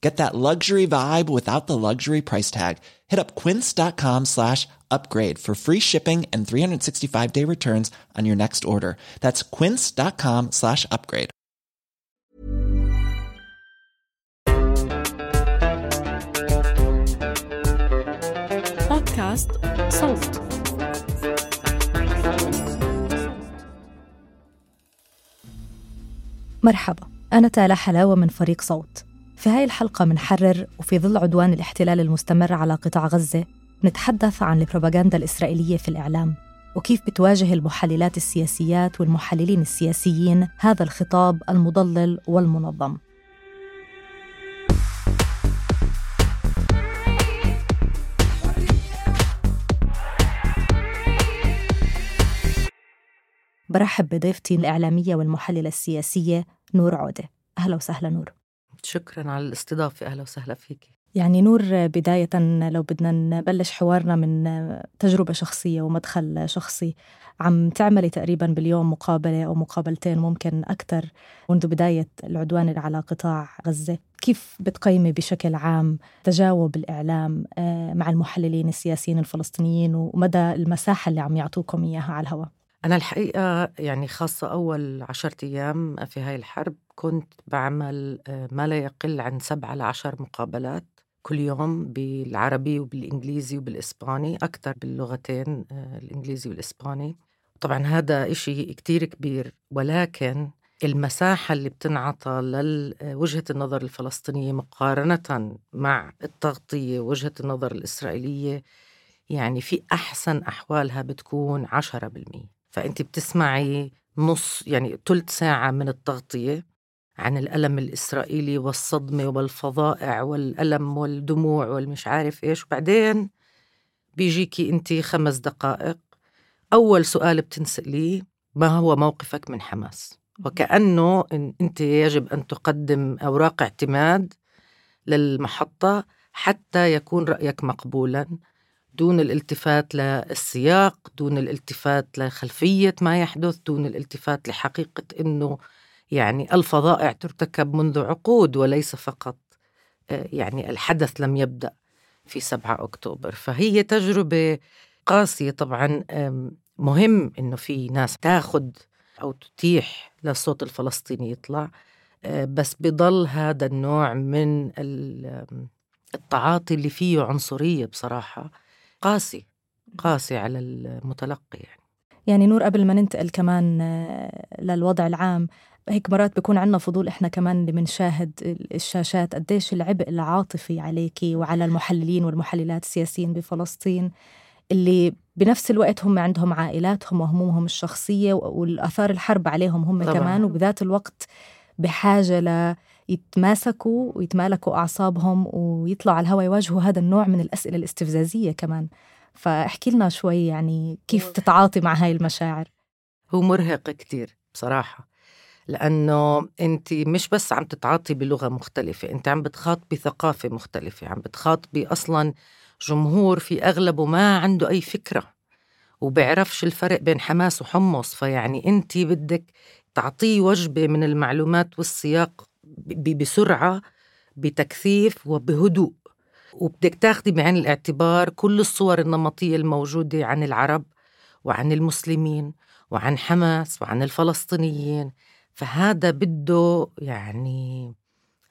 Get that luxury vibe without the luxury price tag. Hit up quince.com slash upgrade for free shipping and 365 day returns on your next order. That's quince.com slash upgrade. بودكاست صوت مرحبا أنا تالا حلاوة من فريق صوت في هاي الحلقة منحرر وفي ظل عدوان الاحتلال المستمر على قطاع غزة نتحدث عن البروباغندا الإسرائيلية في الإعلام وكيف بتواجه المحللات السياسيات والمحللين السياسيين هذا الخطاب المضلل والمنظم. برحب بضيفتي الإعلامية والمحللة السياسية نور عودة. أهلا وسهلا نور. شكرا على الاستضافة أهلا وسهلا فيك. يعني نور بداية لو بدنا نبلش حوارنا من تجربة شخصية ومدخل شخصي عم تعملي تقريبا باليوم مقابلة أو مقابلتين ممكن أكثر منذ بداية العدوان على قطاع غزة؟ كيف بتقيمي بشكل عام تجاوب الإعلام آه، مع المحللين السياسيين الفلسطينيين ومدى المساحة اللي عم يعطوكم إياها على الهواء؟ أنا الحقيقة يعني خاصة أول عشرة أيام في هاي الحرب كنت بعمل آه، ما لا يقل عن سبعة لعشر مقابلات كل يوم بالعربي وبالإنجليزي وبالإسباني أكثر باللغتين آه، الإنجليزي والإسباني. طبعا هذا إشي كتير كبير ولكن المساحة اللي بتنعطى لوجهة النظر الفلسطينية مقارنة مع التغطية وجهة النظر الإسرائيلية يعني في أحسن أحوالها بتكون عشرة بالمية. فأنت بتسمعي نص يعني ثلث ساعة من التغطية عن الألم الإسرائيلي والصدمة والفظائع والألم والدموع والمش عارف إيش. وبعدين بيجيكي أنت خمس دقائق. أول سؤال بتنسأليه ما هو موقفك من حماس؟ وكأنه إن أنت يجب أن تقدم أوراق اعتماد للمحطة حتى يكون رأيك مقبولا دون الالتفات للسياق دون الالتفات لخلفية ما يحدث دون الالتفات لحقيقة أنه يعني الفظائع ترتكب منذ عقود وليس فقط آه، يعني الحدث لم يبدأ في 7 أكتوبر. فهي تجربة قاسية طبعا مهم أنه في ناس تاخذ أو تتيح للصوت الفلسطيني يطلع آه، بس بضل هذا النوع من التعاطي اللي فيه عنصرية بصراحة قاسي قاسي على المتلقي يعني. يعني نور قبل ما ننتقل كمان آه، للوضع العام هيك مرات بيكون عنا فضول إحنا كمان اللي بنشاهد الشاشات قديش العبء العاطفي عليكي وعلى المحللين والمحللات السياسيين بفلسطين اللي بنفس الوقت هم عندهم عائلاتهم وهمومهم الشخصية والآثار الحرب عليهم هم طبعا. كمان. وبذات الوقت بحاجة ل يتماسكوا ويتمالكوا أعصابهم ويطلعوا على الهواء يواجهوا هذا النوع من الأسئلة الاستفزازية كمان. فاحكي لنا شوي يعني كيف تتعاطي مع هاي المشاعر؟ هو مرهق كتير بصراحة. لأنه أنت مش بس عم تتعاطي بلغة مختلفة أنت عم بتخاطبي ثقافة مختلفة عم بتخاطبي أصلا جمهور في أغلبه ما عنده أي فكرة وبيعرفش الفرق بين حماس وحمص فيعني أنت بدك تعطيه وجبة من المعلومات والسياق بسرعة بتكثيف وبهدوء وبدك تاخدي بعين الاعتبار كل الصور النمطية الموجودة عن العرب وعن المسلمين وعن حماس وعن الفلسطينيين. فهذا بده يعني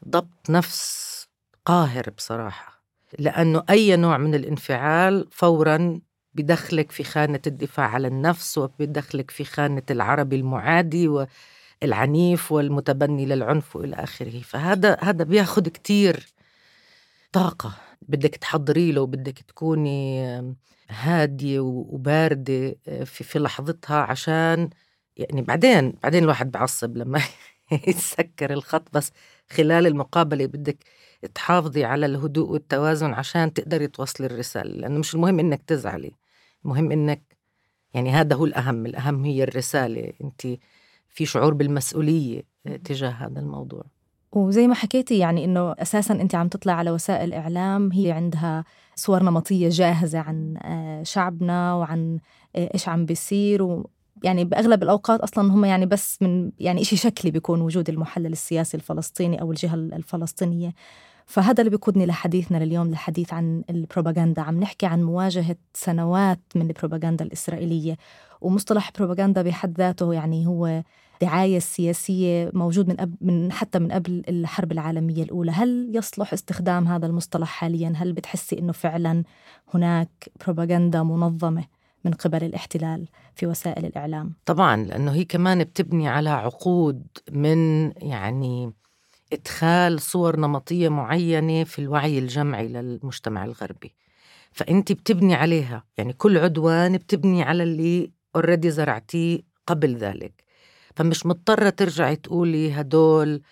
ضبط نفس قاهر بصراحة لأنه أي نوع من الانفعال فورا بدخلك في خانة الدفاع عن النفس وبدخلك في خانة العربي المعادي والعنيف والمتبني للعنف وإلى آخره. فهذا هذا بياخد كتير طاقة. بدك تحضري له بدك تكوني هادية وباردة في, في لحظتها عشان يعني بعدين بعدين الواحد بعصب لما يتسكر الخط بس خلال المقابلة بدك تحافظي على الهدوء والتوازن عشان تقدري توصلي الرسالة لأنه مش المهم إنك تزعلي المهم إنك يعني هذا هو الأهم الأهم هي الرسالة أنت في شعور بالمسؤولية تجاه هذا الموضوع. وزي ما حكيتي يعني إنه أساسا انت عم تطلع على وسائل إعلام هي عندها صور نمطية جاهزة عن آه، شعبنا وعن آه، إيش عم بيصير و يعني بأغلب الأوقات أصلا هم يعني بس من يعني شيء شكلي بيكون وجود المحلل السياسي الفلسطيني أو الجهة الفلسطينية. فهذا اللي بيقودني لحديثنا لليوم للحديث عن البروباغندا. عم نحكي عن مواجهة سنوات من البروباغندا الإسرائيلية ومصطلح بروباغندا بحد ذاته يعني هو دعاية سياسية موجود من, أب من حتى من قبل الحرب العالمية الأولى. هل يصلح استخدام هذا المصطلح حاليا؟ هل بتحسي أنه فعلا هناك بروباغندا منظمة؟ من قبل الاحتلال في وسائل الإعلام. طبعا لأنه هي كمان بتبني على عقود من يعني إدخال صور نمطية معينة في الوعي الجمعي للمجتمع الغربي. فأنت بتبني عليها يعني كل عدوان بتبني على اللي اوريدي زرعتيه قبل ذلك. فمش مضطرة ترجعي تقولي هدول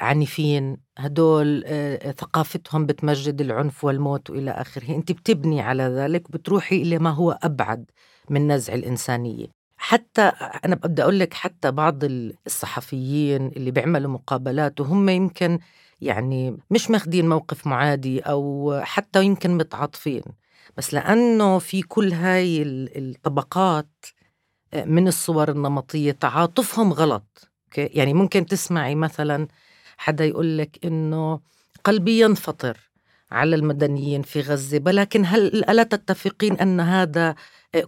عنيفين هدول آه، ثقافتهم بتمجد العنف والموت وإلى آخره. أنت بتبني على ذلك بتروحي إلى ما هو أبعد من نزع الإنسانية. حتى أنا بدي أقول لك حتى بعض الصحفيين اللي بيعملوا مقابلات وهم يمكن يعني مش ماخدين موقف معادي أو حتى يمكن متعاطفين. بس لأنه في كل هاي الطبقات آه، من الصور النمطية تعاطفهم غلط يعني ممكن تسمعي مثلا حدا يقول لك إنه قلبي ينفطر على المدنيين في غزة ولكن هل ألا تتفقين أن هذا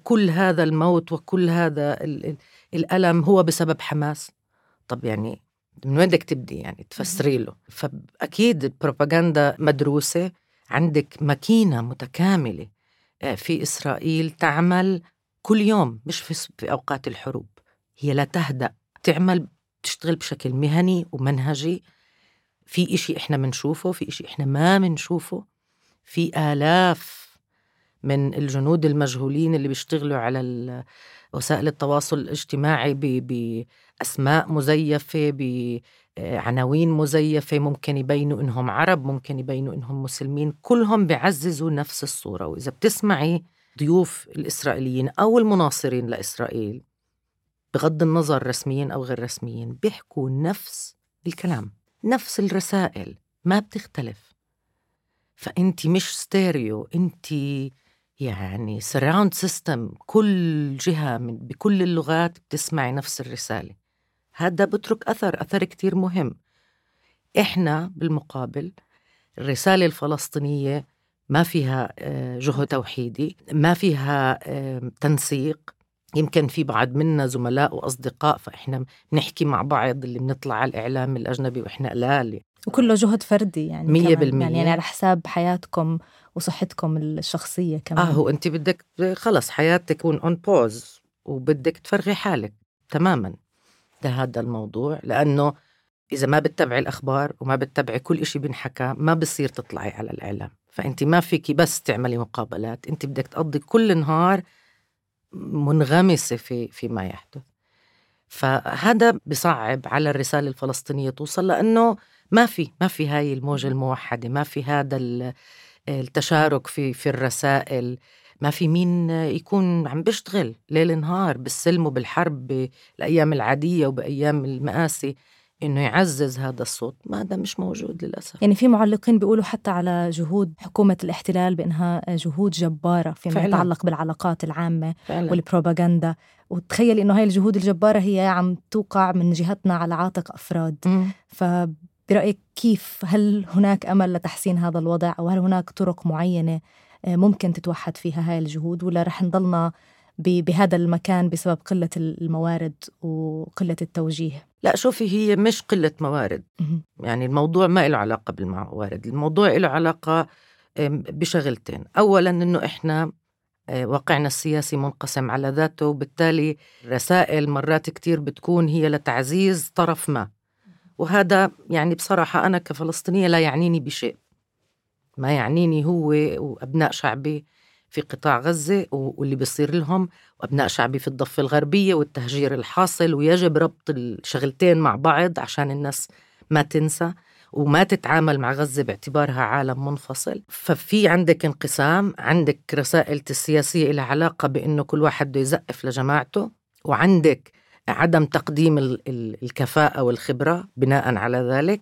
كل هذا الموت وكل هذا الألم هو بسبب حماس؟ طب يعني من وين بدك تبدي؟ يعني تفسري له. فأكيد البروباغندا مدروسة عندك ماكينة متكاملة آه، في إسرائيل تعمل كل يوم مش في أوقات الحروب. هي لا تهدأ. تعمل تشتغل بشكل مهني ومنهجي في إشي إحنا منشوفه في إشي إحنا ما منشوفه في آلاف من الجنود المجهولين اللي بيشتغلوا على وسائل التواصل الاجتماعي بأسماء مزيفة بعناوين مزيفة ممكن يبينوا إنهم عرب ممكن يبينوا إنهم مسلمين كلهم بيعززوا نفس الصورة. وإذا بتسمعي ضيوف الإسرائيليين أو المناصرين لإسرائيل بغض النظر رسميين أو غير رسميين بيحكوا نفس الكلام. نفس الرسائل ما بتختلف. فأنت مش ستيريو أنت يعني surround system كل جهة من بكل اللغات بتسمعي نفس الرسالة. هذا بترك أثر أثر كتير مهم. إحنا بالمقابل الرسالة الفلسطينية ما فيها آه، جهد توحيدي ما فيها تنسيق. يمكن في بعض منا زملاء وأصدقاء فإحنا بنحكي مع بعض اللي بنطلع على الإعلام الأجنبي وإحنا قلال وكله جهد فردي يعني مية بالمية. يعني, يعني على حساب حياتكم وصحتكم الشخصية كمان. آه هو أنت بدك خلص حياتك تكون on pause وبدك تفرغي حالك تماما. لهذا الموضوع لأنه إذا ما بتتبعي الأخبار وما بتتبعي كل إشي بنحكى ما بصير تطلعي على الإعلام. فأنت ما فيكي بس تعملي مقابلات أنت بدك تقضي كل نهار منغمسة في في ما يحدث. فهذا بصعب على الرسالة الفلسطينية توصل لأنه ما في ما في هاي الموجة الموحدة ما في هذا التشارك في في الرسائل ما في مين يكون عم بيشتغل ليل نهار بالسلم وبالحرب بالأيام العادية وبأيام المآسي. إنه يعزز هذا الصوت ما هذا مش موجود للأسف يعني في معلقين بيقولوا حتى على جهود حكومة الاحتلال بأنها جهود جبارة فيما فعلا. يتعلق بالعلاقات العامة فعلا. والبروباغندا وتخيل إنه هاي الجهود الجبارة هي عم توقع من جهتنا على عاتق أفراد م. فبرأيك كيف هل هناك أمل لتحسين هذا الوضع أو هل هناك طرق معينة آه، ممكن تتوحد فيها هاي الجهود ولا رح نضلنا بهذا المكان بسبب قلة الموارد وقلة التوجيه. لا شوفي هي مش قلة موارد. يعني الموضوع ما له علاقة بالموارد. الموضوع له علاقة بشغلتين. أولا أنه إحنا آه، واقعنا السياسي منقسم على ذاته وبالتالي رسائل مرات كتير بتكون هي لتعزيز طرف ما. وهذا يعني بصراحة أنا كفلسطينية لا يعنيني بشيء. ما يعنيني هو وأبناء شعبي. في قطاع غزة واللي بيصير لهم وأبناء شعبي في الضفة الغربية والتهجير الحاصل ويجب ربط الشغلتين مع بعض عشان الناس ما تنسى وما تتعامل مع غزة باعتبارها عالم منفصل. ففي عندك انقسام عندك رسائل السياسية لها علاقة بأنه كل واحد بده يزقف لجماعته وعندك عدم تقديم الكفاءة والخبرة بناء على ذلك.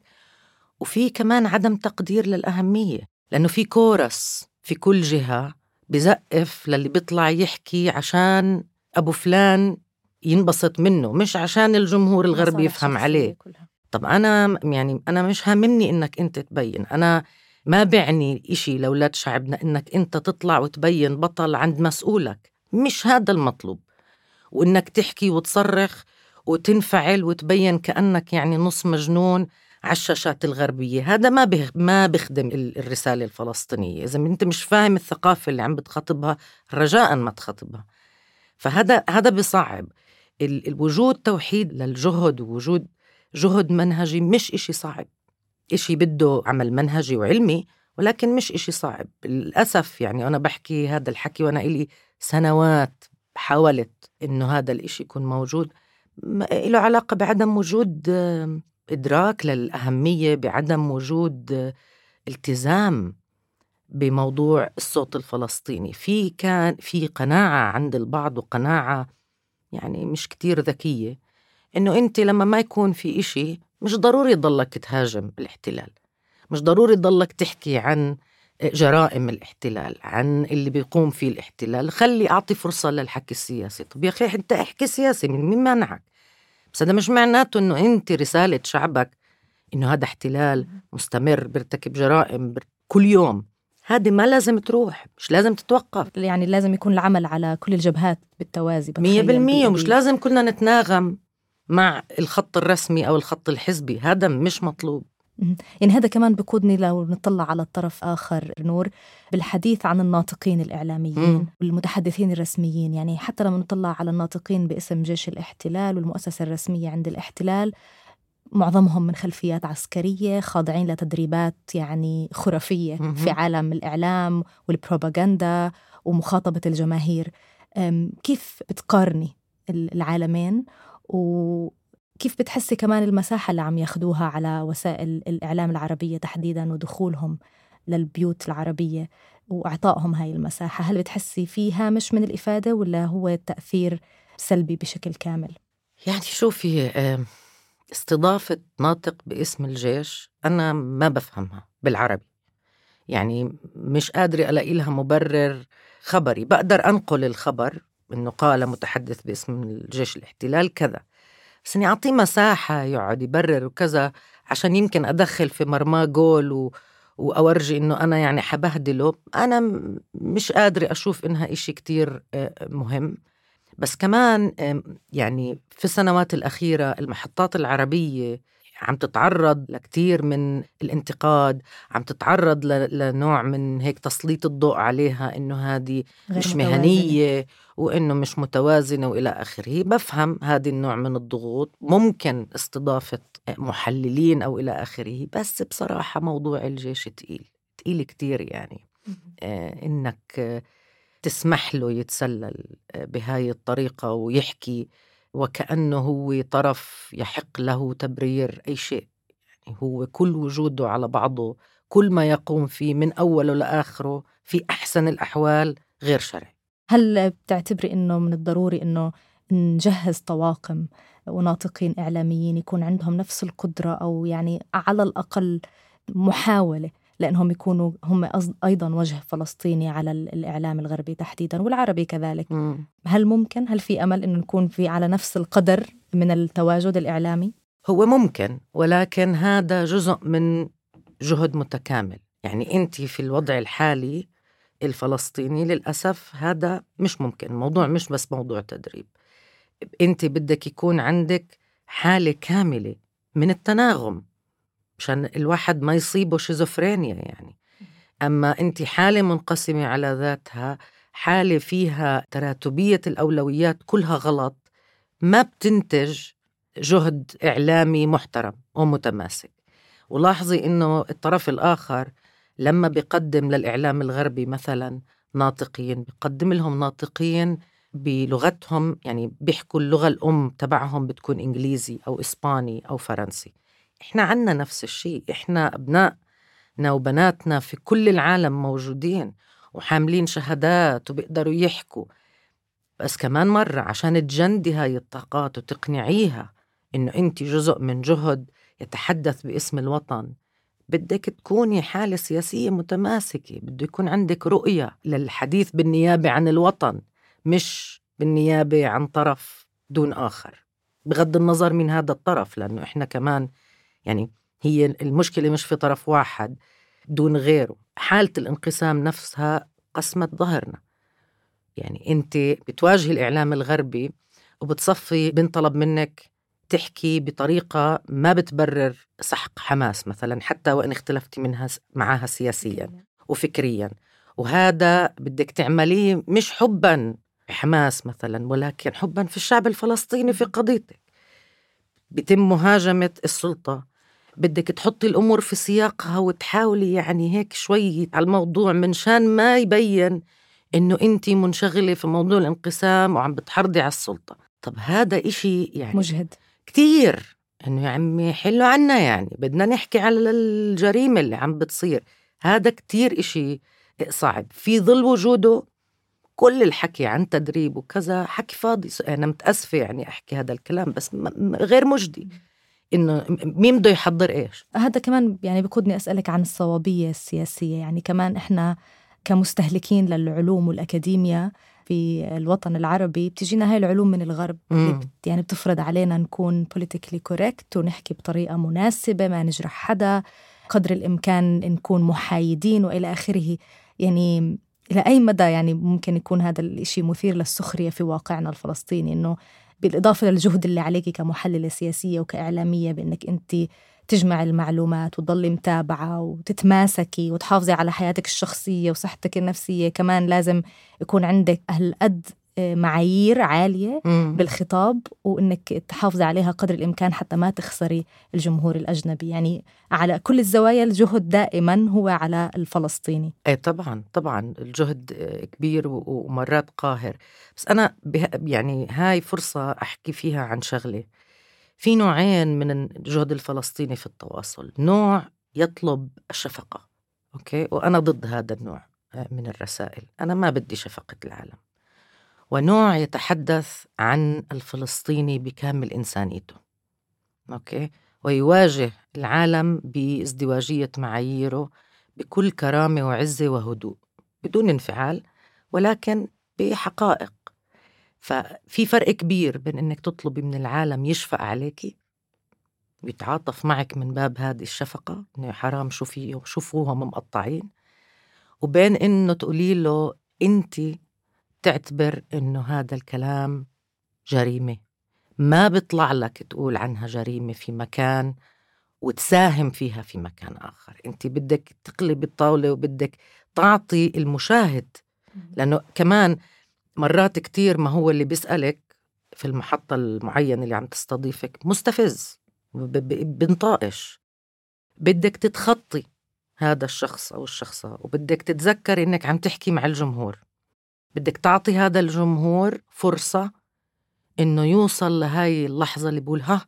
وفي كمان عدم تقدير للأهمية لأنه في كورس في كل جهة بزقف للي بيطلع يحكي عشان أبو فلان ينبسط منه مش عشان الجمهور الغربي يفهم عليه. كلها. طب أنا يعني أنا مش هاممني إنك أنت تبين. أنا ما بعني إشي لأولاد شعبنا إنك أنت تطلع وتبين بطل عند مسؤولك. مش هذا المطلوب. وإنك تحكي وتصرخ وتنفعل وتبين كأنك يعني نص مجنون على الشاشات الغربية. هذا ما ما بيخدم الرسالة الفلسطينية. إذا أنت مش فاهم الثقافة اللي عم بتخاطبها رجاء ما تخاطبها. فهذا هذا بصعب الوجود توحيد للجهد ووجود جهد منهجي مش إشي صعب. إشي بده عمل منهجي وعلمي ولكن مش إشي صعب. للأسف يعني أنا بحكي هذا الحكي وأنا إلي سنوات حاولت إنه هذا الإشي يكون موجود. له علاقة بعدم وجود إدراك للأهمية بعدم وجود التزام بموضوع الصوت الفلسطيني. في كان في قناعة عند البعض وقناعة يعني مش كتير ذكية إنه أنت لما ما يكون في إشي مش ضروري تضلك تهاجم الاحتلال. مش ضروري تضلك تحكي عن جرائم الاحتلال عن اللي بيقوم فيه الاحتلال. خلي أعطي فرصة للحكي السياسي. طب يا أخي أنت احكي سياسي من مين منعك؟ بس هذا مش معناته إنه أنت رسالة شعبك إنه هذا احتلال مستمر بيرتكب جرائم كل يوم. هذه ما لازم تروح مش لازم تتوقف. يعني لازم يكون العمل على كل الجبهات بالتوازي مية بالمية ومش لازم كلنا نتناغم مع الخط الرسمي أو الخط الحزبي. هذا مش مطلوب. يعني هذا كمان بقودني لو نطلع على الطرف آخر نور بالحديث عن الناطقين الإعلاميين والمتحدثين الرسميين. يعني حتى لما نطلع على الناطقين باسم جيش الاحتلال والمؤسسة الرسمية عند الاحتلال معظمهم من خلفيات عسكرية خاضعين لتدريبات يعني خرافية في عالم الإعلام والبروباغندا ومخاطبة الجماهير. كيف بتقارني العالمين؟ وكيف بتحسي كمان المساحة اللي عم ياخدوها على وسائل الإعلام العربية تحديدا ودخولهم للبيوت العربية وإعطائهم هاي المساحة؟ هل بتحسي في هامش من الإفادة ولا هو تأثير سلبي بشكل كامل؟ يعني شوفي استضافة ناطق باسم الجيش أنا ما بفهمها بالعربي. يعني مش قادرة ألاقي لها مبرر خبري. بقدر أنقل الخبر إنه قال متحدث باسم الجيش الاحتلال كذا. بس إني أعطيه مساحة يقعد يبرر وكذا عشان يمكن أدخل في مرماه جول و... وأورجي إنه أنا يعني حبهدله. أنا مش قادرة أشوف إنها إشي كتير آه، مهم. بس كمان يعني في السنوات الأخيرة المحطات العربية عم تتعرض لكتير من الانتقاد عم تتعرض لنوع من هيك تسليط الضوء عليها إنه هذه مش مهنية وإنه مش متوازنة وإلى آخره. بفهم هذه النوع من الضغوط ممكن استضافة محللين أو إلى آخره بس بصراحة موضوع الجيش تقيل تقيل كتير يعني. آه إنك تسمح له يتسلل بهاي الطريقة ويحكي وكأنه هو طرف يحق له تبرير أي شيء. يعني هو كل وجوده على بعضه كل ما يقوم فيه من أوله لآخره في أحسن الأحوال غير شرعي. هل بتعتبري أنه من الضروري أنه نجهز طواقم وناطقين إعلاميين يكون عندهم نفس القدرة أو يعني على الأقل محاولة لأنهم يكونوا هم أيضا وجه فلسطيني على الإعلام الغربي تحديدا والعربي كذلك م. هل ممكن هل في أمل أنه نكون في على نفس القدر من التواجد الإعلامي؟ هو ممكن ولكن هذا جزء من جهد متكامل يعني أنت في الوضع الحالي الفلسطيني للأسف هذا مش ممكن الموضوع مش بس موضوع تدريب أنت بدك يكون عندك حالة كاملة من التناغم مشان الواحد ما يصيبه شيزوفرينيا يعني. أما أنت حالة منقسمة على ذاتها حالة فيها تراتبية الأولويات كلها غلط ما بتنتج جهد إعلامي محترم ومتماسك. ولاحظي إنه الطرف الآخر لما بيقدم للإعلام الغربي مثلا ناطقين بيقدم لهم ناطقين بلغتهم يعني بيحكوا اللغة الأم تبعهم بتكون إنجليزي أو إسباني أو فرنسي. إحنا عنا نفس الشيء إحنا أبنائنا وبناتنا في كل العالم موجودين وحاملين شهادات وبيقدروا يحكوا. بس كمان مرة عشان تجندي هاي الطاقات وتقنعيها إنه أنت جزء من جهد يتحدث باسم الوطن بدك تكوني حالة سياسية متماسكة بده يكون عندك رؤية للحديث بالنيابة عن الوطن مش بالنيابة عن طرف دون آخر بغض النظر من هذا الطرف لأنه إحنا كمان يعني هي المشكلة مش في طرف واحد دون غيره. حالة الانقسام نفسها قسمت ظهرنا. يعني أنت بتواجهي الإعلام الغربي وبتصفي بنطلب منك تحكي بطريقة ما بتبرر سحق حماس مثلا حتى وإن اختلفتي منها معها سياسيا وفكريا. وهذا بدك تعمليه مش حبا حماس مثلا ولكن حبا في الشعب الفلسطيني في قضيتك. بتم مهاجمة السلطة. بدك تحطي الأمور في سياقها وتحاولي يعني هيك شوي على الموضوع من شان ما يبين إنه أنت منشغلة في موضوع الانقسام وعم بتحرضي على السلطة. طب هذا إشي يعني مجهد. كتير. إنه يا عمي حلوا عنا يعني. بدنا نحكي على الجريمة اللي عم بتصير. هذا كتير إشي صعب. في ظل وجوده كل الحكي عن تدريب وكذا حكي فاضي أنا متأسفة يعني أحكي هذا الكلام بس غير مجدي إنه مين بده يحضر إيش. هذا كمان يعني بقودني أسألك عن الصوابية السياسية يعني كمان إحنا كمستهلكين للعلوم والاكاديميا في الوطن العربي بتجينا هاي العلوم من الغرب اللي يعني بتفرض علينا نكون politically correct ونحكي بطريقة مناسبة ما نجرح حدا قدر الإمكان نكون محايدين وإلى آخره. يعني إلى أي مدى يعني ممكن يكون هذا الشيء مثير للسخرية في واقعنا الفلسطيني؟ إنه بالإضافة للجهد اللي عليك كمحللة سياسية وكإعلامية بأنك أنت تجمع المعلومات وتضلي متابعة وتتماسكي وتحافظي على حياتك الشخصية وصحتك النفسية كمان لازم يكون عندك هالقد معايير عالية مم. بالخطاب وإنك تحافظي عليها قدر الإمكان حتى ما تخسري الجمهور الأجنبي. يعني على كل الزوايا الجهد دائما هو على الفلسطيني. أي طبعا طبعا. الجهد كبير ومرات قاهر. بس أنا يعني هاي فرصة أحكي فيها عن شغلة. في نوعين من الجهد الفلسطيني في التواصل. نوع يطلب الشفقة okay؟ وأنا ضد هذا النوع آه، من الرسائل. أنا ما بدي شفقة العالم. ونوع يتحدث عن الفلسطيني بكامل إنسانيته. okay؟ ويواجه العالم بازدواجية معاييره بكل كرامة وعزة وهدوء بدون انفعال ولكن بحقائق. ففي فرق كبير بين إنك تطلبي من العالم يشفق عليكي ويتعاطف معك من باب هذه الشفقة إنه حرام شوفي شوفوهم مقطعين وبين إنه تقولي له انت تعتبر إنه هذا الكلام جريمة. ما بيطلع لك تقول عنها جريمة في مكان وتساهم فيها في مكان آخر. أنت بدك تقلب الطاولة وبدك تعطي المشاهد. لأنه كمان مرات كتير ما هو اللي بيسألك في المحطة المعينة اللي عم تستضيفك مستفز بنطائش بدك تتخطي هذا الشخص أو الشخصة وبدك تتذكر إنك عم تحكي مع الجمهور. بدك تعطي هذا الجمهور فرصة إنه يوصل لهاي اللحظة اللي بقول ها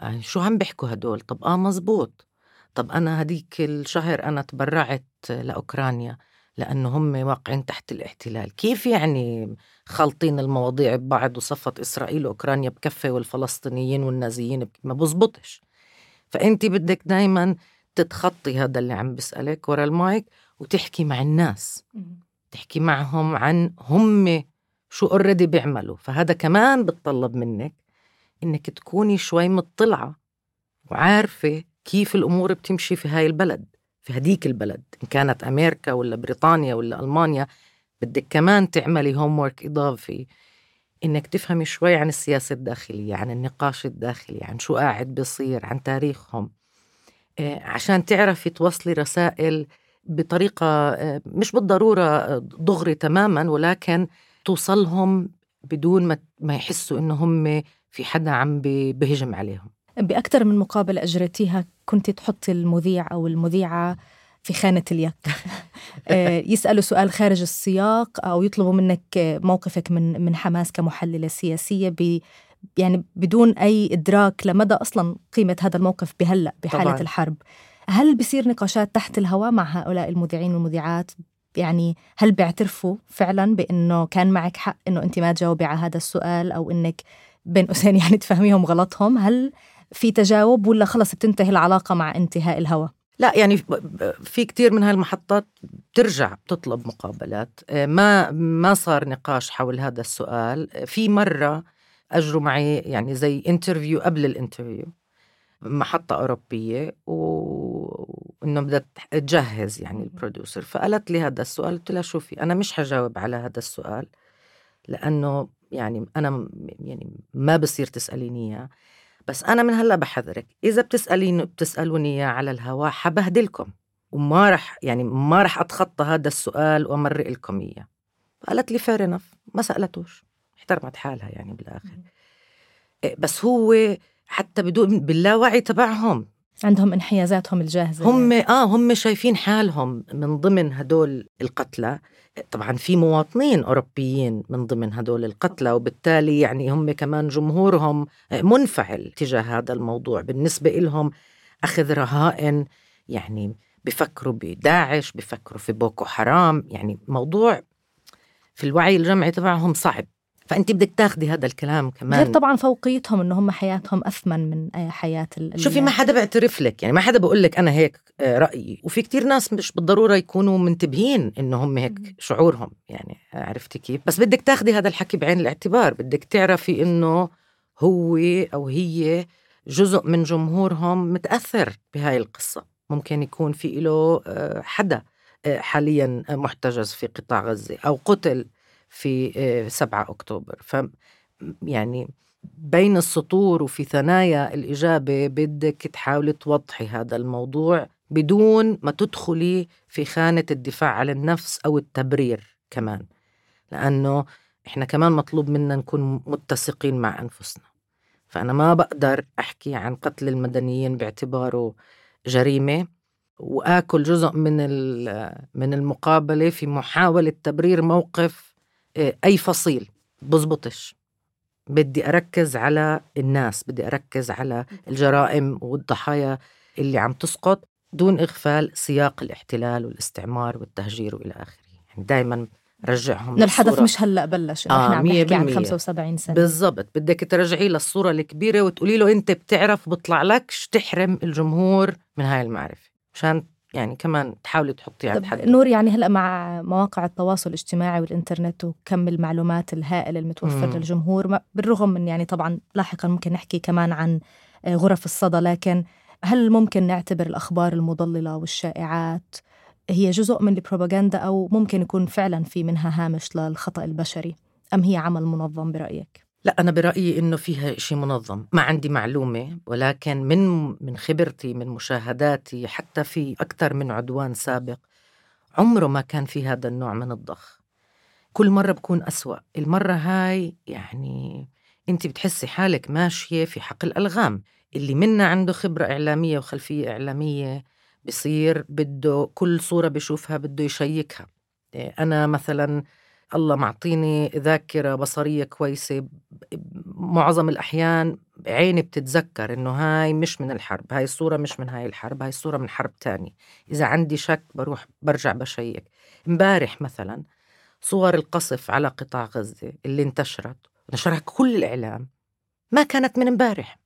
يعني شو عم بيحكوا هدول؟ طب آه مزبوط. طب أنا هديك الشهر أنا تبرعت لأوكرانيا لأنه هم واقعين تحت الاحتلال. كيف يعني خالطين المواضيع ببعض وصفت إسرائيل وأوكرانيا بكفة والفلسطينيين والنازيين ما بزبطش. فأنت بدك دايما تتخطي هذا اللي عم بسألك ورا المايك وتحكي مع الناس. تحكي معهم عن هم شو already بيعملوا. فهذا كمان بتطلب منك إنك تكوني شوي مطلعة وعارفة كيف الأمور بتمشي في هاي البلد في هديك البلد. إن كانت أمريكا ولا بريطانيا ولا ألمانيا بدك كمان تعملي هوم ورك إضافي إنك تفهمي شوي عن السياسة الداخلية عن النقاش الداخلي عن شو قاعد بيصير عن تاريخهم. آه، عشان تعرفي توصلي رسائل بطريقة آه، مش بالضرورة آه، دغري تماما ولكن توصلهم بدون ما ما يحسوا إنه هم في حدا عم بهجم عليهم. بأكثر من مقابلة أجريتيها كنت تحطي المذيع أو المذيعة في خانة اليك. آه، يسألوا سؤال خارج السياق أو يطلبوا منك موقفك من من حماس كمحللة سياسية ب يعني بدون أي إدراك لمدى أصلا قيمة هذا الموقف بهلأ بحالة طبعاً. الحرب. هل بصير نقاشات تحت الهواء مع هؤلاء المذيعين والمذيعات؟ يعني هل بيعترفوا فعلا بإنه كان معك حق إنه أنت ما تجاوبي على هذا السؤال أو إنك بين قوسين يعني تفهميهم غلطهم؟ هل في تجاوب ولا خلص بتنتهي العلاقة مع انتهاء الهوى لا يعني في كتير من هالمحطات بترجع بتطلب مقابلات. ما ما صار نقاش حول هذا السؤال. في مرة أجروا معي يعني زي interview قبل ال interview محطة أوروبية وإنه بدها تجهز يعني ال producer فقالت لي هذا السؤال قلت لها شوفي أنا مش حجاوب على هذا السؤال لأنه يعني أنا يعني ما بصير تسأليني إياه. بس أنا من هلأ بحذرك إذا بتسأليني بتسألوني إياه على الهواء حبهدلكم وما رح يعني ما رح أتخطى هذا السؤال وأمرق لكم إياه. قالت لي فير ما سألتوش. احترمت حالها يعني بالآخر. إيه، بس هو حتى بدون باللاوعي تبعهم. عندهم انحيازاتهم الجاهزة هم يعني. آه هم شايفين حالهم من ضمن هدول القتلى. طبعا في مواطنين أوروبيين من ضمن هدول القتلى وبالتالي يعني هم كمان جمهورهم منفعل تجاه هذا الموضوع. بالنسبة لهم أخذ رهائن يعني بفكروا بداعش بفكروا في بوكو حرام. يعني موضوع في الوعي الجمعي تبعهم صعب. فأنت بدك تاخذي هذا الكلام كمان. غير طبعا فوقيتهم إنه هم حياتهم أثمن من حياة ال شوفي ما حدا بيعترف لك يعني ما حدا بقول لك أنا هيك آه، رأيي. وفي كتير ناس مش بالضرورة يكونوا منتبهين إنه هم هيك شعورهم يعني عرفتي كيف؟ بس بدك تاخذي هذا الحكي بعين الاعتبار. بدك تعرفي إنه هو أو هي جزء من جمهورهم متأثر بهاي القصة. ممكن يكون في له آه، حدا آه، حاليا محتجز في قطاع غزة أو قتل. في 7 آه، أكتوبر. ف يعني بين السطور وفي ثنايا الإجابة بدك تحاولي توضحي هذا الموضوع بدون ما تدخلي في خانة الدفاع عن النفس أو التبرير كمان. لأنه إحنا كمان مطلوب منا نكون متسقين مع أنفسنا. فأنا ما بقدر أحكي عن قتل المدنيين باعتباره جريمة وآكل جزء من من المقابلة في محاولة تبرير موقف آه، أي فصيل بزبطش. بدي أركز على الناس بدي أركز على الجرائم والضحايا اللي عم تسقط دون إغفال سياق الاحتلال والاستعمار والتهجير وإلى آخره. يعني دائما رجعهم الحدث مش هلأ بلش. آه إحنا عم نحكي عن 75 سنة. بالضبط. بدك ترجعيه للصورة الكبيرة وتقولي له أنت بتعرف بطلع لكش تحرم الجمهور من هاي المعرفة. مشان يعني كمان تحاولي تحطي عند حد نور يعني هلأ مع مواقع التواصل الاجتماعي والإنترنت وكم المعلومات الهائل المتوفر مم. للجمهور بالرغم من يعني طبعا لاحقا ممكن نحكي كمان عن آه، غرف الصدى لكن هل ممكن نعتبر الأخبار المضللة والشائعات هي جزء من البروباغندا أو ممكن يكون فعلا في منها هامش للخطأ البشري أم هي عمل منظم برأيك لا أنا برأيي إنه فيها شيء منظم. ما عندي معلومة ولكن من من خبرتي من مشاهداتي حتى في أكثر من عدوان سابق عمره ما كان في هذا النوع من الضخ. كل مرة بكون أسوأ. المرة هاي يعني أنت بتحسي حالك ماشية في حقل ألغام اللي منا عنده خبرة إعلامية وخلفية إعلامية بصير بده كل صورة بشوفها بده يشيكها. أنا مثلاً الله معطيني ذاكرة بصرية كويسة معظم الأحيان عيني بتتذكر إنه هاي مش من الحرب هاي الصورة مش من هاي الحرب هاي الصورة من حرب تانية. إذا عندي شك بروح برجع بشيك. إمبارح مثلا صور القصف على قطاع غزة اللي انتشرت نشرها كل الإعلام ما كانت من إمبارح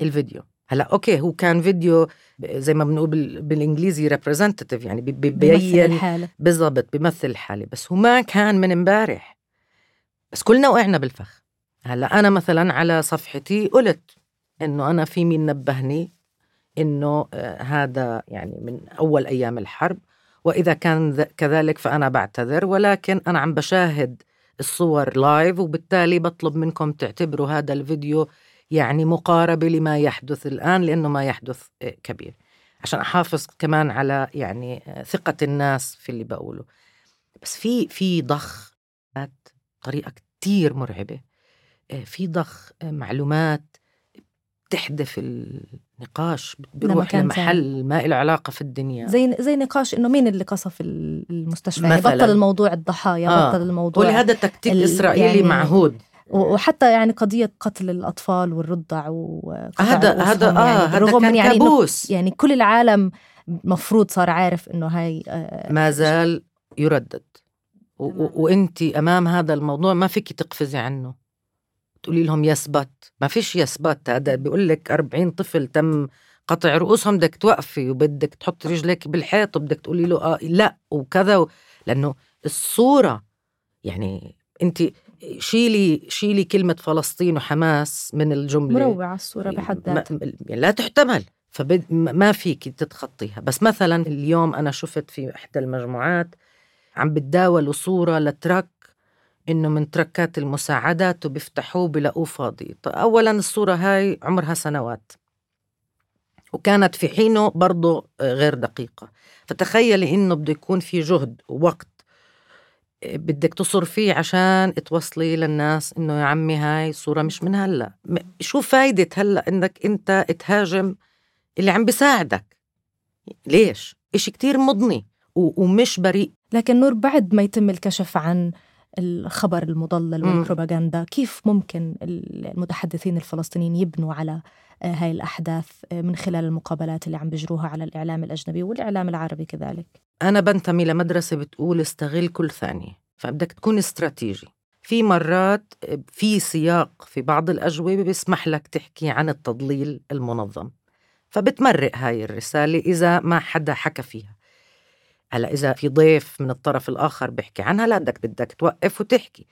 الفيديو. هلا okay هو كان فيديو زي ما بنقول بالإنجليزي representative يعني ببين بالضبط بيمثل الحالة بس هو ما كان من امبارح. بس كلنا وقعنا بالفخ. هلا أنا مثلا على صفحتي قلت إنه أنا في مين نبهني إنه آه هذا يعني من أول أيام الحرب وإذا كان كذلك فأنا بعتذر ولكن أنا عم بشاهد الصور live وبالتالي بطلب منكم تعتبروا هذا الفيديو يعني مقاربة لما يحدث الآن لأنه ما يحدث آه، كبير. عشان أحافظ كمان على يعني ثقة الناس في اللي بقوله. بس في في ضخ بطريقه كتير مرعبة. آه، في ضخ آه، معلومات بتحدث النقاش بيروح لمحل ما له علاقة في الدنيا. زي زي نقاش إنه مين اللي قصف المستشفى؟ يعني مثلاً. بطل الموضوع الضحايا آه. بطل الموضوع ولهذا تكتيك إسرائيلي يعني معهود. وحتى يعني قضية قتل الأطفال والرضع هذا هذا آه يعني هذا كان يعني كابوس. يعني كل العالم مفروض صار عارف إنه هاي آه ما زال يردد. وإنت أمام هذا الموضوع ما فيك تقفزي عنه. تقولي لهم يثبت. ما فيش يثبت. هذا بيقول لك 40 طفل تم قطع رؤوسهم بدك توقفي وبدك تحطي رجلك بالحيط وبدك تقولي له آه لا وكذا و... لأنه الصورة يعني إنت شيلي شيلي كلمة فلسطين وحماس من الجملة. مروعه الصورة بحد ذاتها يعني لا تحتمل. فما فيك تتخطيها. بس مثلا اليوم أنا شفت في إحدى المجموعات عم بتداولوا صورة لترك إنه من تركات المساعدات وبيفتحوه بلاقوه فاضي. اولا الصورة هاي عمرها سنوات. وكانت في حينه برضه غير دقيقة. فتخيلي إنه بده يكون في جهد ووقت آه، بدك تصرفيه عشان توصلي للناس إنه يا عمي هاي صورة مش من هلأ. شو فايدة هلأ إنك أنت تهاجم اللي عم بيساعدك؟ ليش؟ إشي كتير مضني ومش بريء. لكن نور بعد ما يتم الكشف عن الخبر المضلل والبروباغندا كيف ممكن المتحدثين الفلسطينيين يبنوا على آه، هاي الأحداث آه، من خلال المقابلات اللي عم بيجروها على الإعلام الأجنبي والإعلام العربي كذلك؟ أنا بنتمي لمدرسة بتقول استغل كل ثانية فبدك تكون استراتيجي. في مرات آه، في سياق في بعض الأجوبة بيسمح لك تحكي عن التضليل المنظم فبتمرق هاي الرسالة إذا ما حدا حكى فيها. هلأ إذا في ضيف من الطرف الآخر بيحكي عنها لا بدك بدك توقف وتحكي.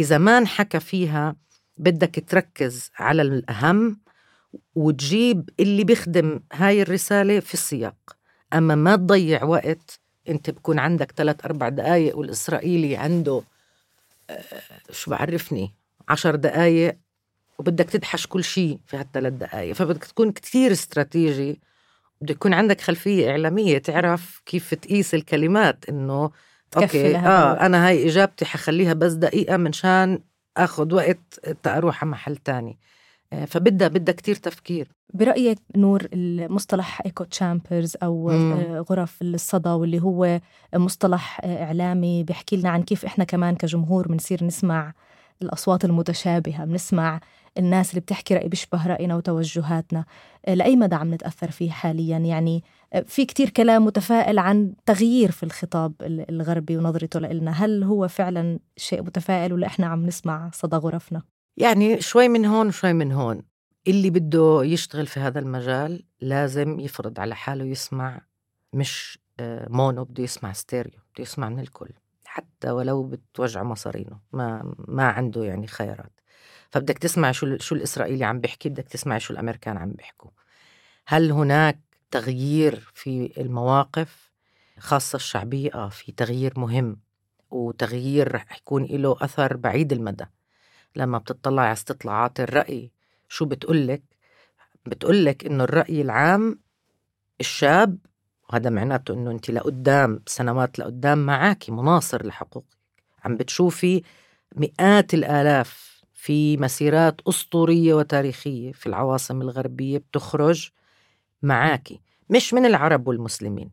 إذا ما انحكى فيها بدك تركز على الأهم وتجيب اللي بيخدم هاي الرسالة في السياق. أما ما تضيع وقت أنت بكون عندك ثلاث أربع دقايق والإسرائيلي عنده آه، شو بعرفني عشر دقايق وبدك تدحش كل شيء في هالثلاث دقايق. فبدك تكون كتير استراتيجي بده يكون عندك خلفية إعلامية تعرف كيف تقيس الكلمات إنه okay آه أنا هاي إجابتي حخليها بس دقيقة منشان أخذ وقت تأ أروح على محل تاني. آه، فبدها بدها كتير تفكير. برأيك نور المصطلح echo chambers أو مم. آه، غرف الصدى واللي هو مصطلح آه، إعلامي بيحكي لنا عن كيف إحنا كمان كجمهور بنصير نسمع الأصوات المتشابهة بنسمع الناس اللي بتحكي رأي بيشبه رأينا وتوجهاتنا. آه، لأي مدى عم نتأثر فيه حاليا؟ يعني آه، في كتير كلام متفائل عن تغيير في الخطاب الغربي ونظرته لنا هل هو فعلا شيء متفائل ولا إحنا عم نسمع صدى غرفنا؟ يعني شوي من هون وشوي من هون. اللي بده يشتغل في هذا المجال لازم يفرض على حاله يسمع مش آه، mono بده يسمع ستيريو بده يسمع من الكل. حتى ولو بتوجع مصارينه. ما ما عنده يعني خيارات. فبدك تسمع شو شو الإسرائيلي عم بيحكي بدك تسمع شو الأمريكان عم بيحكوا. هل هناك تغيير في المواقف خاصة الشعبية؟ آه في تغيير مهم وتغيير رح يكون له أثر بعيد المدى. لما بتطلع على استطلاعات الرأي شو بتقولك؟ بتقولك إنه الرأي العام الشاب وهذا معناته إنه أنت لقدام سنوات لقدام معاكي مناصر لحقوقك. عم بتشوفي مئات الآلاف في مسيرات أسطورية وتاريخية في العواصم الغربية بتخرج معاكي مش من العرب والمسلمين.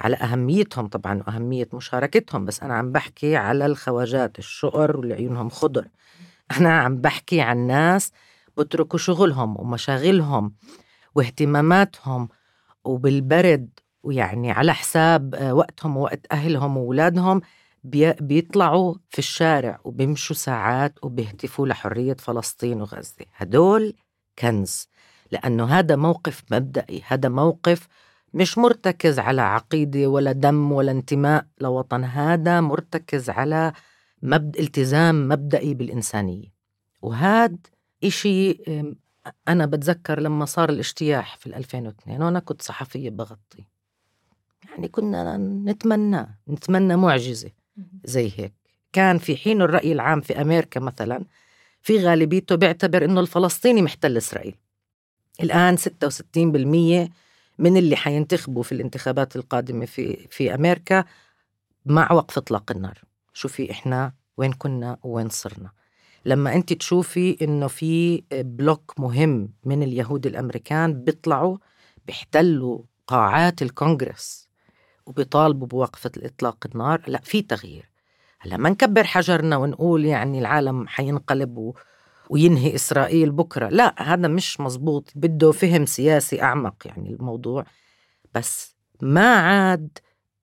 على أهميتهم طبعا وأهمية مشاركتهم بس أنا عم بحكي على الخواجات الشقر واللي عيونهم خضر. أنا عم بحكي عن ناس بتركوا شغلهم ومشاغلهم واهتماماتهم وبالبرد ويعني على حساب وقتهم ووقت أهلهم وأولادهم بيطلعوا في الشارع وبيمشوا ساعات وبيهتفوا لحرية فلسطين وغزة. هدول كنز. لأنه هذا موقف مبدئي. هذا موقف مش مرتكز على عقيدة ولا دم ولا انتماء لوطن. هذا مرتكز على مبد... التزام مبدئي بالإنسانية. وهاد إشي أنا بتذكر لما صار الاجتياح في 2002 وأنا كنت صحفية بغطي. يعني كنا نتمنى نتمنى معجزة. زي هيك. كان في حين الرأي العام في أمريكا مثلا في غالبيته بيعتبر إنه الفلسطيني محتل إسرائيل. الآن 66% من اللي حينتخبوا في الانتخابات القادمة في, في أمريكا مع وقف إطلاق النار. شوفي إحنا وين كنا وين صرنا. لما أنت تشوفي إنه في بلوك مهم من اليهود الأمريكان بيطلعوا بيحتلوا قاعات الكونغرس وبيطالبوا بوقفة إطلاق النار. لا في تغيير. هلا ما نكبر حجرنا ونقول يعني العالم حينقلب و... وينهي إسرائيل بكرة. لا هذا مش مزبوط بده فهم سياسي أعمق يعني الموضوع. بس ما عاد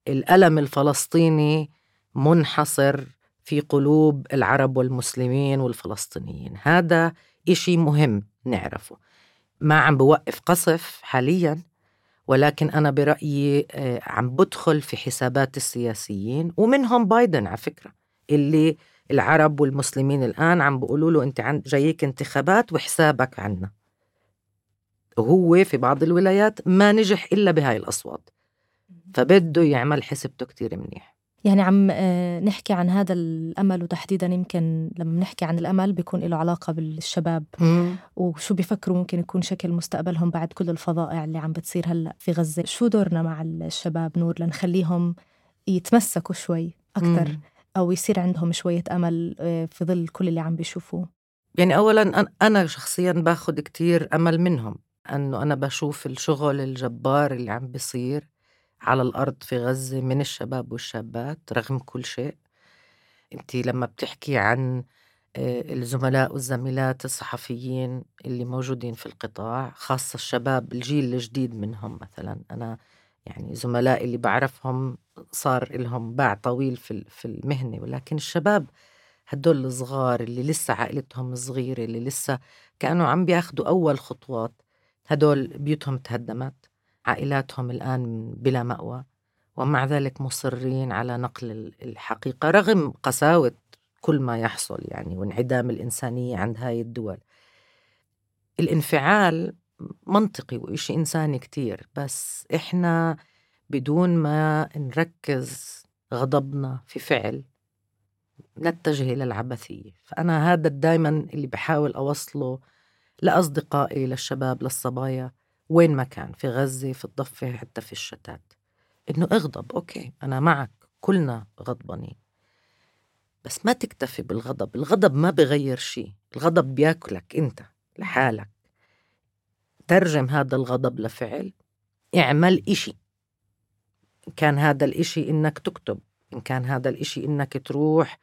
الألم الفلسطيني منحصر في قلوب العرب والمسلمين والفلسطينيين. هذا إشي مهم نعرفه. ما عم بوقف قصف حاليا. ولكن أنا برأيي آه، عم بدخل في حسابات السياسيين ومنهم بايدن على فكرة اللي العرب والمسلمين الآن عم بيقولوا له أنت عند جايك انتخابات وحسابك عنا. وهو في بعض الولايات ما نجح إلا بهاي الأصوات. فبده يعمل حسبته كتير منيح. يعني عم آه، نحكي عن هذا الأمل وتحديدا يمكن لما نحكي عن الأمل بيكون له علاقة بالشباب. مم. وشو بيفكروا؟ ممكن يكون شكل مستقبلهم بعد كل الفظائع اللي عم بتصير هلأ في غزة. شو دورنا مع الشباب نور لنخليهم يتمسكوا شوي أكثر مم. أو يصير عندهم شوية أمل آه، في ظل كل اللي عم بيشوفوه؟ يعني أولا أن- أنا شخصيا باخد كتير أمل منهم. أنه أنا بشوف الشغل الجبار اللي عم بيصير. على الأرض في غزة من الشباب والشابات رغم كل شيء. أنت لما بتحكي عن آه، الزملاء والزميلات الصحفيين اللي موجودين في القطاع خاصة الشباب الجيل الجديد منهم مثلا أنا يعني زملائي اللي بعرفهم صار لهم باع طويل في في المهنة ولكن الشباب هدول الصغار اللي لسه عائلتهم صغيرة اللي لسه كانوا عم بياخدوا أول خطوات هدول بيوتهم تهدمت. عائلاتهم الآن بلا مأوى ومع ذلك مصرين على نقل ال- الحقيقة رغم قساوة كل ما يحصل يعني وانعدام الإنسانية عند هاي الدول. الانفعال منطقي وإشي إنساني كتير بس إحنا بدون ما نركز غضبنا في فعل نتجه إلى العبثية. فأنا هذا دايما اللي بحاول أوصله لأصدقائي للشباب للصبايا. وين ما كان في غزة في الضفة حتى في الشتات. إنه اغضب أوكي أنا معك كلنا غضبانين. بس ما تكتفي بالغضب الغضب ما بغير شيء الغضب بياكلك أنت لحالك. ترجم هذا الغضب لفعل اعمل إشي. إن كان هذا الإشي إنك تكتب إن كان هذا الإشي إنك تروح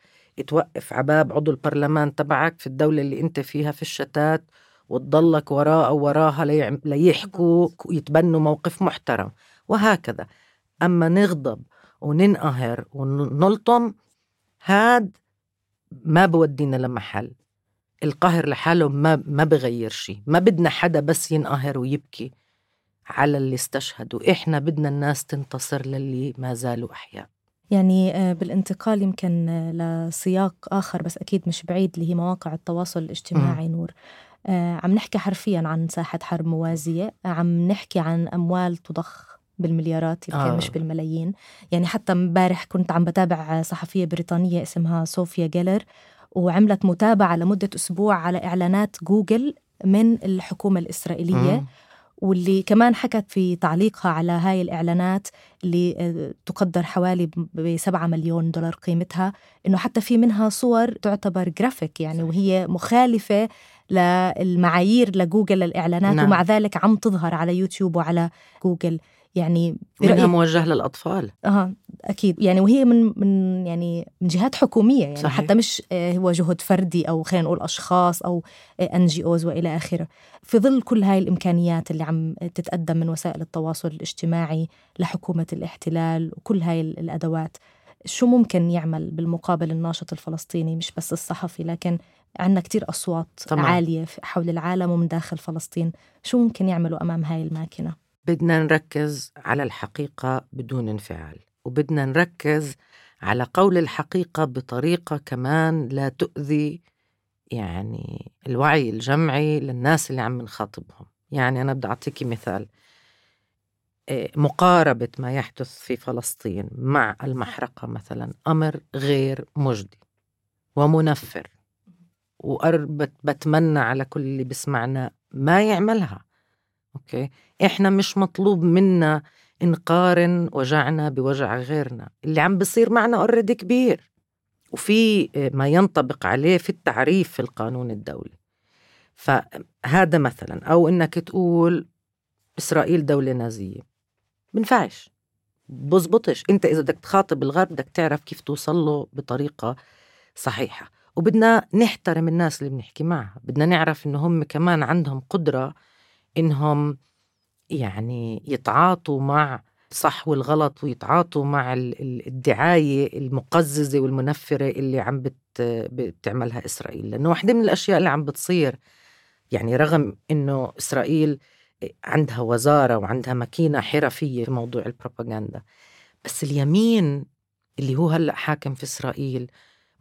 توقف عباب عضو البرلمان تبعك في الدولة اللي أنت فيها في الشتات وتضلك وراء أو وراها ليحكوا يتبنوا موقف محترم. وهكذا. أما نغضب وننقهر ونلطم هاد ما بودينا لمحل. القهر لحاله ما ما بغير شيء. ما بدنا حدا بس ينقهر ويبكي على اللي استشهدوا. إحنا بدنا الناس تنتصر للي ما زالوا أحياء. يعني آه، بالانتقال يمكن آه، لسياق آخر بس أكيد مش بعيد اللي هي مواقع التواصل الاجتماعي نور. آه، عم نحكي حرفيا عن ساحة حرب موازية عم نحكي عن أموال تضخ بالمليارات يمكن آه. مش بالملايين يعني حتى امبارح كنت عم بتابع صحفية بريطانية اسمها صوفيا جيلر وعملت متابعة لمدة أسبوع على إعلانات جوجل من الحكومة الإسرائيلية مم. واللي كمان حكت في تعليقها على هاي الإعلانات اللي آه، تقدر حوالي ب 7 مليون دولار قيمتها إنه حتى في منها صور تعتبر جرافيك يعني وهي مخالفة للمعايير لجوجل للإعلانات نعم. ومع ذلك عم تظهر على يوتيوب وعلى جوجل. يعني منها موجه للأطفال. آه أكيد. يعني وهي من من يعني من جهات حكومية يعني صحيح. حتى مش آه، هو جهد فردي أو خلينا نقول أشخاص أو NGOs وإلى آخره. في ظل كل هاي الإمكانيات اللي عم تتقدم من وسائل التواصل الاجتماعي لحكومة الاحتلال وكل هاي الأدوات شو ممكن يعمل بالمقابل الناشط الفلسطيني؟ مش بس الصحفي لكن عندنا كتير أصوات طبعاً. عالية حول العالم ومن داخل فلسطين شو ممكن يعملوا أمام هاي الماكينة؟ بدنا نركز على الحقيقة بدون انفعال وبدنا نركز على قول الحقيقة بطريقة كمان لا تؤذي يعني الوعي الجمعي للناس اللي عم نخاطبهم يعني أنا بدي أعطيكي مثال إيه، مقاربة ما يحدث في فلسطين مع المحرقة مثلا أمر غير مجدي ومنفر وأربت بتمنى على كل اللي بسمعنا ما يعملها. okay؟ إحنا مش مطلوب منا نقارن وجعنا بوجع غيرنا. اللي عم بصير معنا already كبير. وفي ما ينطبق عليه في التعريف في القانون الدولي. فهذا مثلا. أو إنك تقول إسرائيل دولة نازية. بنفعش بزبطش. أنت إذا بدك تخاطب الغرب بدك تعرف كيف توصل له بطريقة صحيحة. وبدنا نحترم الناس اللي بنحكي معها. بدنا نعرف إنه هم كمان عندهم قدرة إنهم يعني يتعاطوا مع صح والغلط ويتعاطوا مع الدعاية المقززة والمنفرة اللي عم بتعملها إسرائيل. لأنه واحدة من الأشياء اللي عم بتصير يعني رغم إنه إسرائيل عندها وزارة وعندها ماكينة حرفية في موضوع البروباغندا بس اليمين اللي هو هلأ حاكم في إسرائيل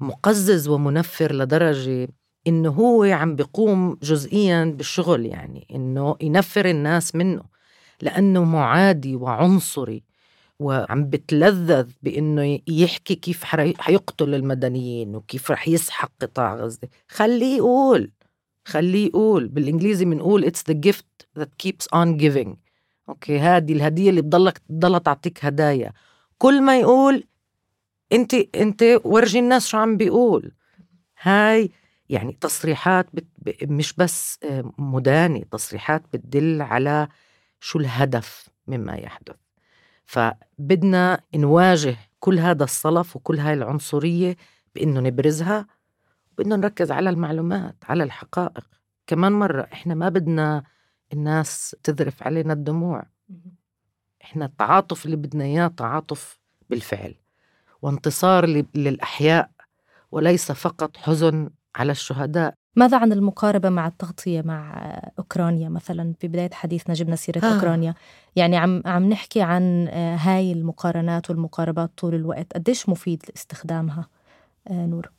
مقزز ومنفر لدرجة إنه هو عم بيقوم جزئيا بالشغل يعني إنه ينفر الناس منه لأنه معادي وعنصري وعم بتلذذ بإنه يحكي كيف حيقتل المدنيين وكيف رح يسحق قطاع غزة. خليه يقول خليه يقول. بالإنجليزي بنقول it's the gift that keeps on giving. أوكي هذه الهدية اللي بتضلك بتضلها تعطيك هدايا. كل ما يقول انت انت ورجي الناس شو عم بيقول؟ هاي يعني تصريحات بت مش بس مدانه تصريحات بتدل على شو الهدف مما يحدث. فبدنا نواجه كل هذا الصلف وكل هاي العنصرية بإنه نبرزها بدنا نركز على المعلومات على الحقائق. كمان مرة إحنا ما بدنا الناس تذرف علينا الدموع. إحنا التعاطف اللي بدنا إياه تعاطف بالفعل. وانتصار للأحياء وليس فقط حزن على الشهداء. ماذا عن المقاربة مع التغطية مع أوكرانيا مثلا؟ في بداية حديثنا جبنا سيرة آه. أوكرانيا. يعني عم عم نحكي عن آه، هاي المقارنات والمقاربات طول الوقت. قديش مفيد استخدامها؟ آه، نور.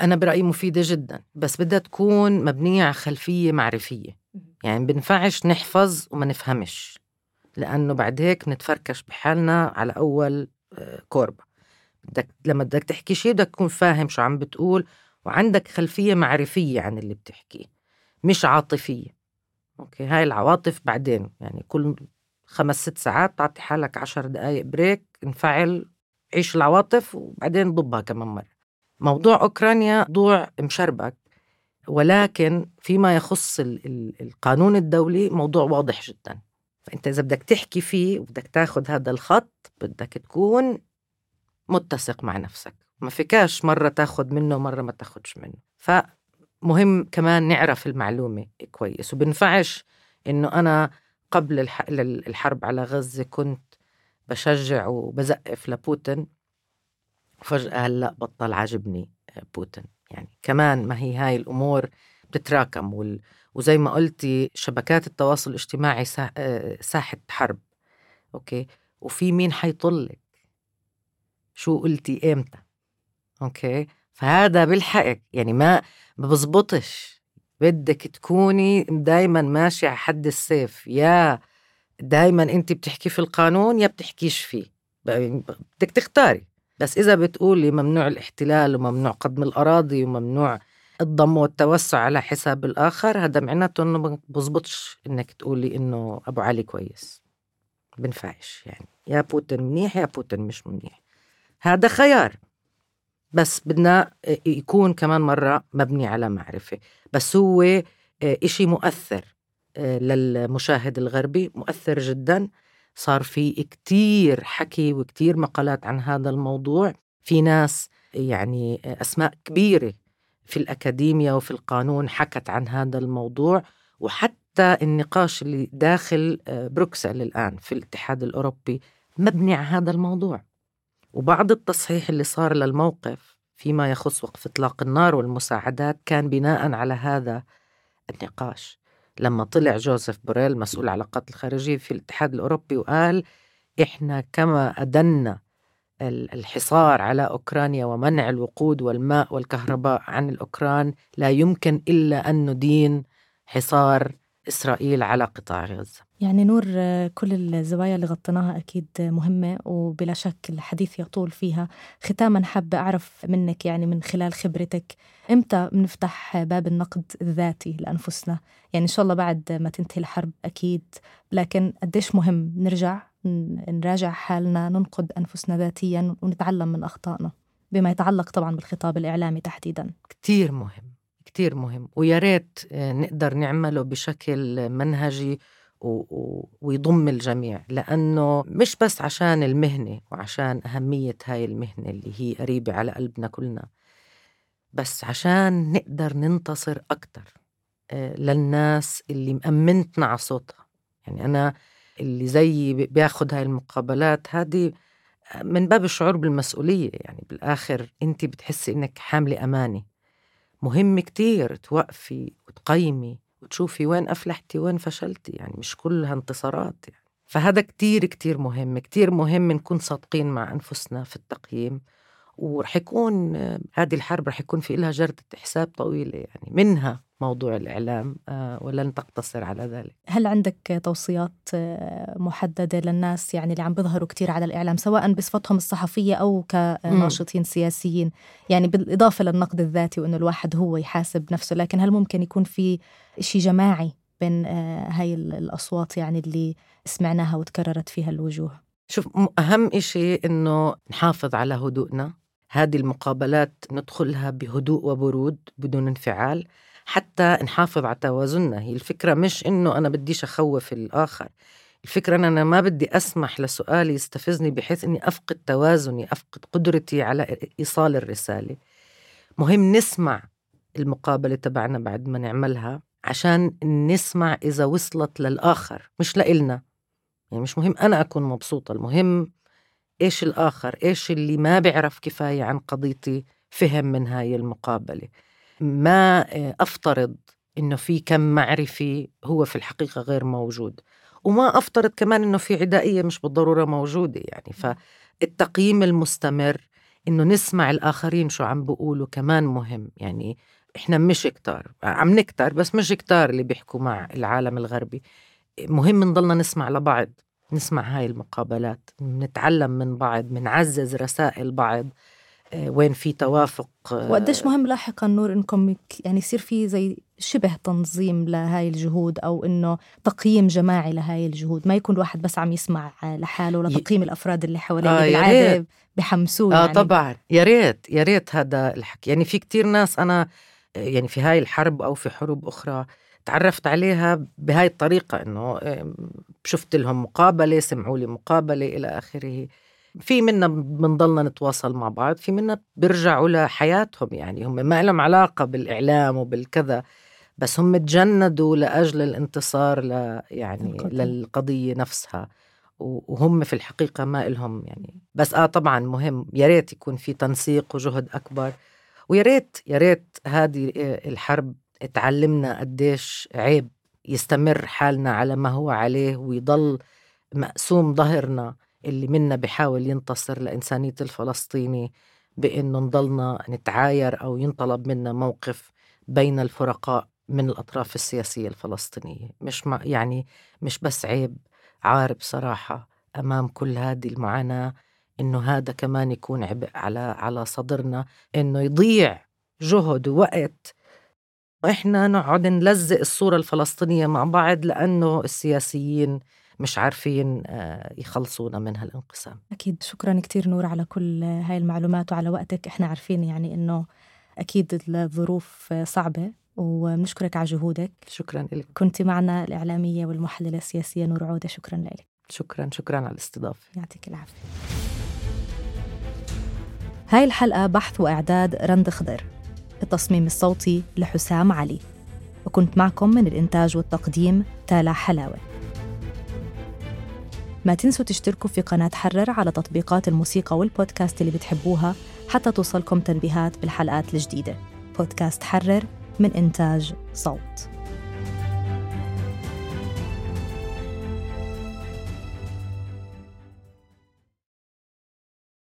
أنا برأيي مفيدة جدا بس بدها تكون مبنية على خلفية معرفية. يعني بنفعش نحفظ وما نفهمش لأنه بعد هيك نتفركش بحالنا على أول آه، كوربة. بدك لما بدك تحكي شيء بدك تكون فاهم شو عم بتقول وعندك خلفية معرفية عن اللي بتحكيه مش عاطفية. okay هاي العواطف بعدين يعني كل خمس ست ساعات تعطي حالك عشر دقايق break انفعل عيش العواطف وبعدين ضبها كمان مرة. موضوع أوكرانيا موضوع مشربك ولكن فيما يخص القانون الدولي موضوع واضح جدا. فأنت إذا بدك تحكي فيه وبدك تاخذ هذا الخط بدك تكون متسق مع نفسك. ما فيكاش مرة تاخذ منه مرة ما تاخذش منه. فمهم كمان نعرف المعلومة كويس. وبنفعش إنه أنا قبل الحرب على غزة كنت بشجع وبزقف لبوتين. وفجأة هلأ بطل عاجبني بوتين. يعني كمان ما هي هاي الأمور بتتراكم. وال... وزي ما قلتي شبكات التواصل الاجتماعي ساحة حرب. okay؟ وفي مين حيطلك؟ شو قلتي إمتى؟ okay؟ فهذا بالحق يعني ما بزبطش. بدك تكوني دايما ماشي على حد السيف يا دايما انت بتحكي في القانون يا بتحكيش فيه. بدك تختاري. بس إذا بتقولي ممنوع الاحتلال وممنوع قدم الأراضي وممنوع الضم والتوسع على حساب الآخر هذا معناته إنه ما بزبطش إنك تقولي إنه أبو علي كويس. بنفعش يعني. يا بوتين منيح يا بوتين مش منيح. هذا خيار. بس بدنا يكون كمان مرة مبني على معرفة. بس هو آه، إشي مؤثر آه، للمشاهد الغربي مؤثر جدا. صار في كتير حكي وكتير مقالات عن هذا الموضوع. في ناس يعني أسماء كبيرة في الأكاديمية وفي القانون حكت عن هذا الموضوع. وحتى النقاش اللي داخل آه، بروكسل الآن في الاتحاد الأوروبي مبني على هذا الموضوع. وبعض التصحيح اللي صار للموقف فيما يخص وقف إطلاق النار والمساعدات كان بناء على هذا النقاش. لما طلع جوزيف بوريل مسؤول العلاقات الخارجية في الاتحاد الأوروبي وقال إحنا كما أدنا الحصار على أوكرانيا ومنع الوقود والماء والكهرباء عن الأوكران لا يمكن إلا أن ندين حصار إسرائيل على قطاع غزة. يعني نور كل الزوايا اللي غطيناها أكيد مهمة وبلا شك الحديث يطول فيها. ختاما حابة أعرف منك يعني من خلال خبرتك إمتى بنفتح باب النقد الذاتي لأنفسنا؟ يعني إن شاء الله بعد ما تنتهي الحرب أكيد لكن قديش مهم نرجع نراجع حالنا ننقد أنفسنا ذاتيا ونتعلم من أخطائنا؟ بما يتعلق طبعا بالخطاب الإعلامي تحديدا. كتير مهم كتير مهم ويا ريت آه، نقدر نعمله بشكل منهجي ويضم الجميع لأنه مش بس عشان المهنة وعشان أهمية هاي المهنة اللي هي قريبة على قلبنا كلنا بس عشان نقدر ننتصر أكتر آه، للناس اللي مأمنتنا على صوتها. يعني أنا اللي زيي بياخد هاي المقابلات هذه آه، من باب الشعور بالمسؤولية. يعني بالآخر أنت بتحسي إنك حاملة أمانة. مهم كتير توقفي وتقيمي وتشوفي وين أفلحتي وين فشلتي يعني مش كلها انتصارات يعني. فهذا كتير كتير مهم كتير مهم نكون صادقين مع أنفسنا في التقييم. ورح يكون هذه الحرب رح يكون في لها جردة حساب طويلة يعني منها موضوع الإعلام آه، ولن تقتصر على ذلك. هل عندك توصيات آه، محددة للناس يعني اللي عم بيظهروا كتير على الإعلام سواء بصفتهم الصحفية أو كناشطين سياسيين؟ يعني بالإضافة للنقد الذاتي وأنه الواحد هو يحاسب نفسه لكن هل ممكن يكون في شيء جماعي بين آه، هاي الأصوات يعني اللي سمعناها وتكررت فيها الوجوه؟ شوف أهم إشي إنه نحافظ على هدوءنا هذه المقابلات ندخلها بهدوء وبرود بدون انفعال حتى نحافظ على توازننا. هي الفكرة مش إنه أنا بديش أخوف الآخر. الفكرة أن أنا ما بدي أسمح لسؤال يستفزني بحيث أني أفقد توازني أفقد قدرتي على إيصال الرسالة. مهم نسمع المقابلة تبعنا بعد ما نعملها عشان نسمع إذا وصلت للآخر مش لإلنا. يعني مش مهم أنا أكون مبسوطة المهم إيش الآخر؟ إيش اللي ما بيعرف كفاية عن قضيتي فهم من هاي المقابلة؟ ما أفترض إنه في كم معرفي هو في الحقيقة غير موجود وما أفترض كمان إنه في عدائية مش بالضرورة موجودة يعني. فالتقييم المستمر إنه نسمع الآخرين شو عم بيقولوا كمان مهم. يعني إحنا مش كتار عم نكتر بس مش كتار اللي بيحكوا مع العالم الغربي. مهم نضلنا نسمع لبعض. نسمع هاي المقابلات نتعلم من بعض منعزز رسائل بعض آه، وين في توافق آه، وقديش مهم لاحقا نور إنكم يعني يصير في زي شبه تنظيم لهاي الجهود أو إنه تقييم جماعي لهاي الجهود؟ ما يكون الواحد بس عم يسمع لحاله لتقييم ي... الأفراد اللي حواليه آه بالعادة بحمسوه آه يعني. طبعا. يا ريت يا ريت هذا الحكي. يعني في كتير ناس أنا يعني في هاي الحرب أو في حروب أخرى تعرفت عليها بهاي الطريقة إنه شفت لهم مقابلة سمعوا لي مقابلة إلى آخره. في منا بنضلنا نتواصل مع بعض في منا بيرجعوا لحياتهم يعني هم ما لهم علاقة بالإعلام وبالكذا بس هم تجندوا لأجل الانتصار ل يعني. للقضية. نفسها. وهم في الحقيقة ما إلهم يعني. بس آه طبعا مهم يا ريت يكون في تنسيق وجهد أكبر ويا ريت يا ريت هذه الحرب تعلمنا قديش عيب يستمر حالنا على ما هو عليه ويضل مقسوم ظهرنا اللي منا بحاول ينتصر لإنسانية الفلسطيني بإنه نضلنا نتعاير أو ينطلب منا موقف بين الفرقاء من الأطراف السياسية الفلسطينية. مش ما يعني مش بس عيب عار بصراحة أمام كل هذه المعاناة إنه هذا كمان يكون عبء على على صدرنا إنه يضيع جهد ووقت وإحنا نقعد نلزق الصورة الفلسطينية مع بعض لأنه السياسيين مش عارفين آه، يخلصونا من هالانقسام. أكيد. شكرا كتير نور على كل هاي المعلومات وعلى وقتك. إحنا عارفين يعني إنه أكيد الظروف صعبة وبنشكرك على جهودك. شكرا لك كنت معنا الإعلامية والمحللة السياسية نور عودة. شكرا لك. شكرا. شكرا على الاستضافة. يعطيك العافية. هاي الحلقة بحث وإعداد رند خضر. التصميم الصوتي لحسام علي. وكنت معكم من الإنتاج والتقديم تالا حلاوة. ما تنسوا تشتركوا في قناة حرر على تطبيقات الموسيقى والبودكاست اللي بتحبوها حتى توصلكم تنبيهات بالحلقات الجديدة. بودكاست حرر من إنتاج صوت.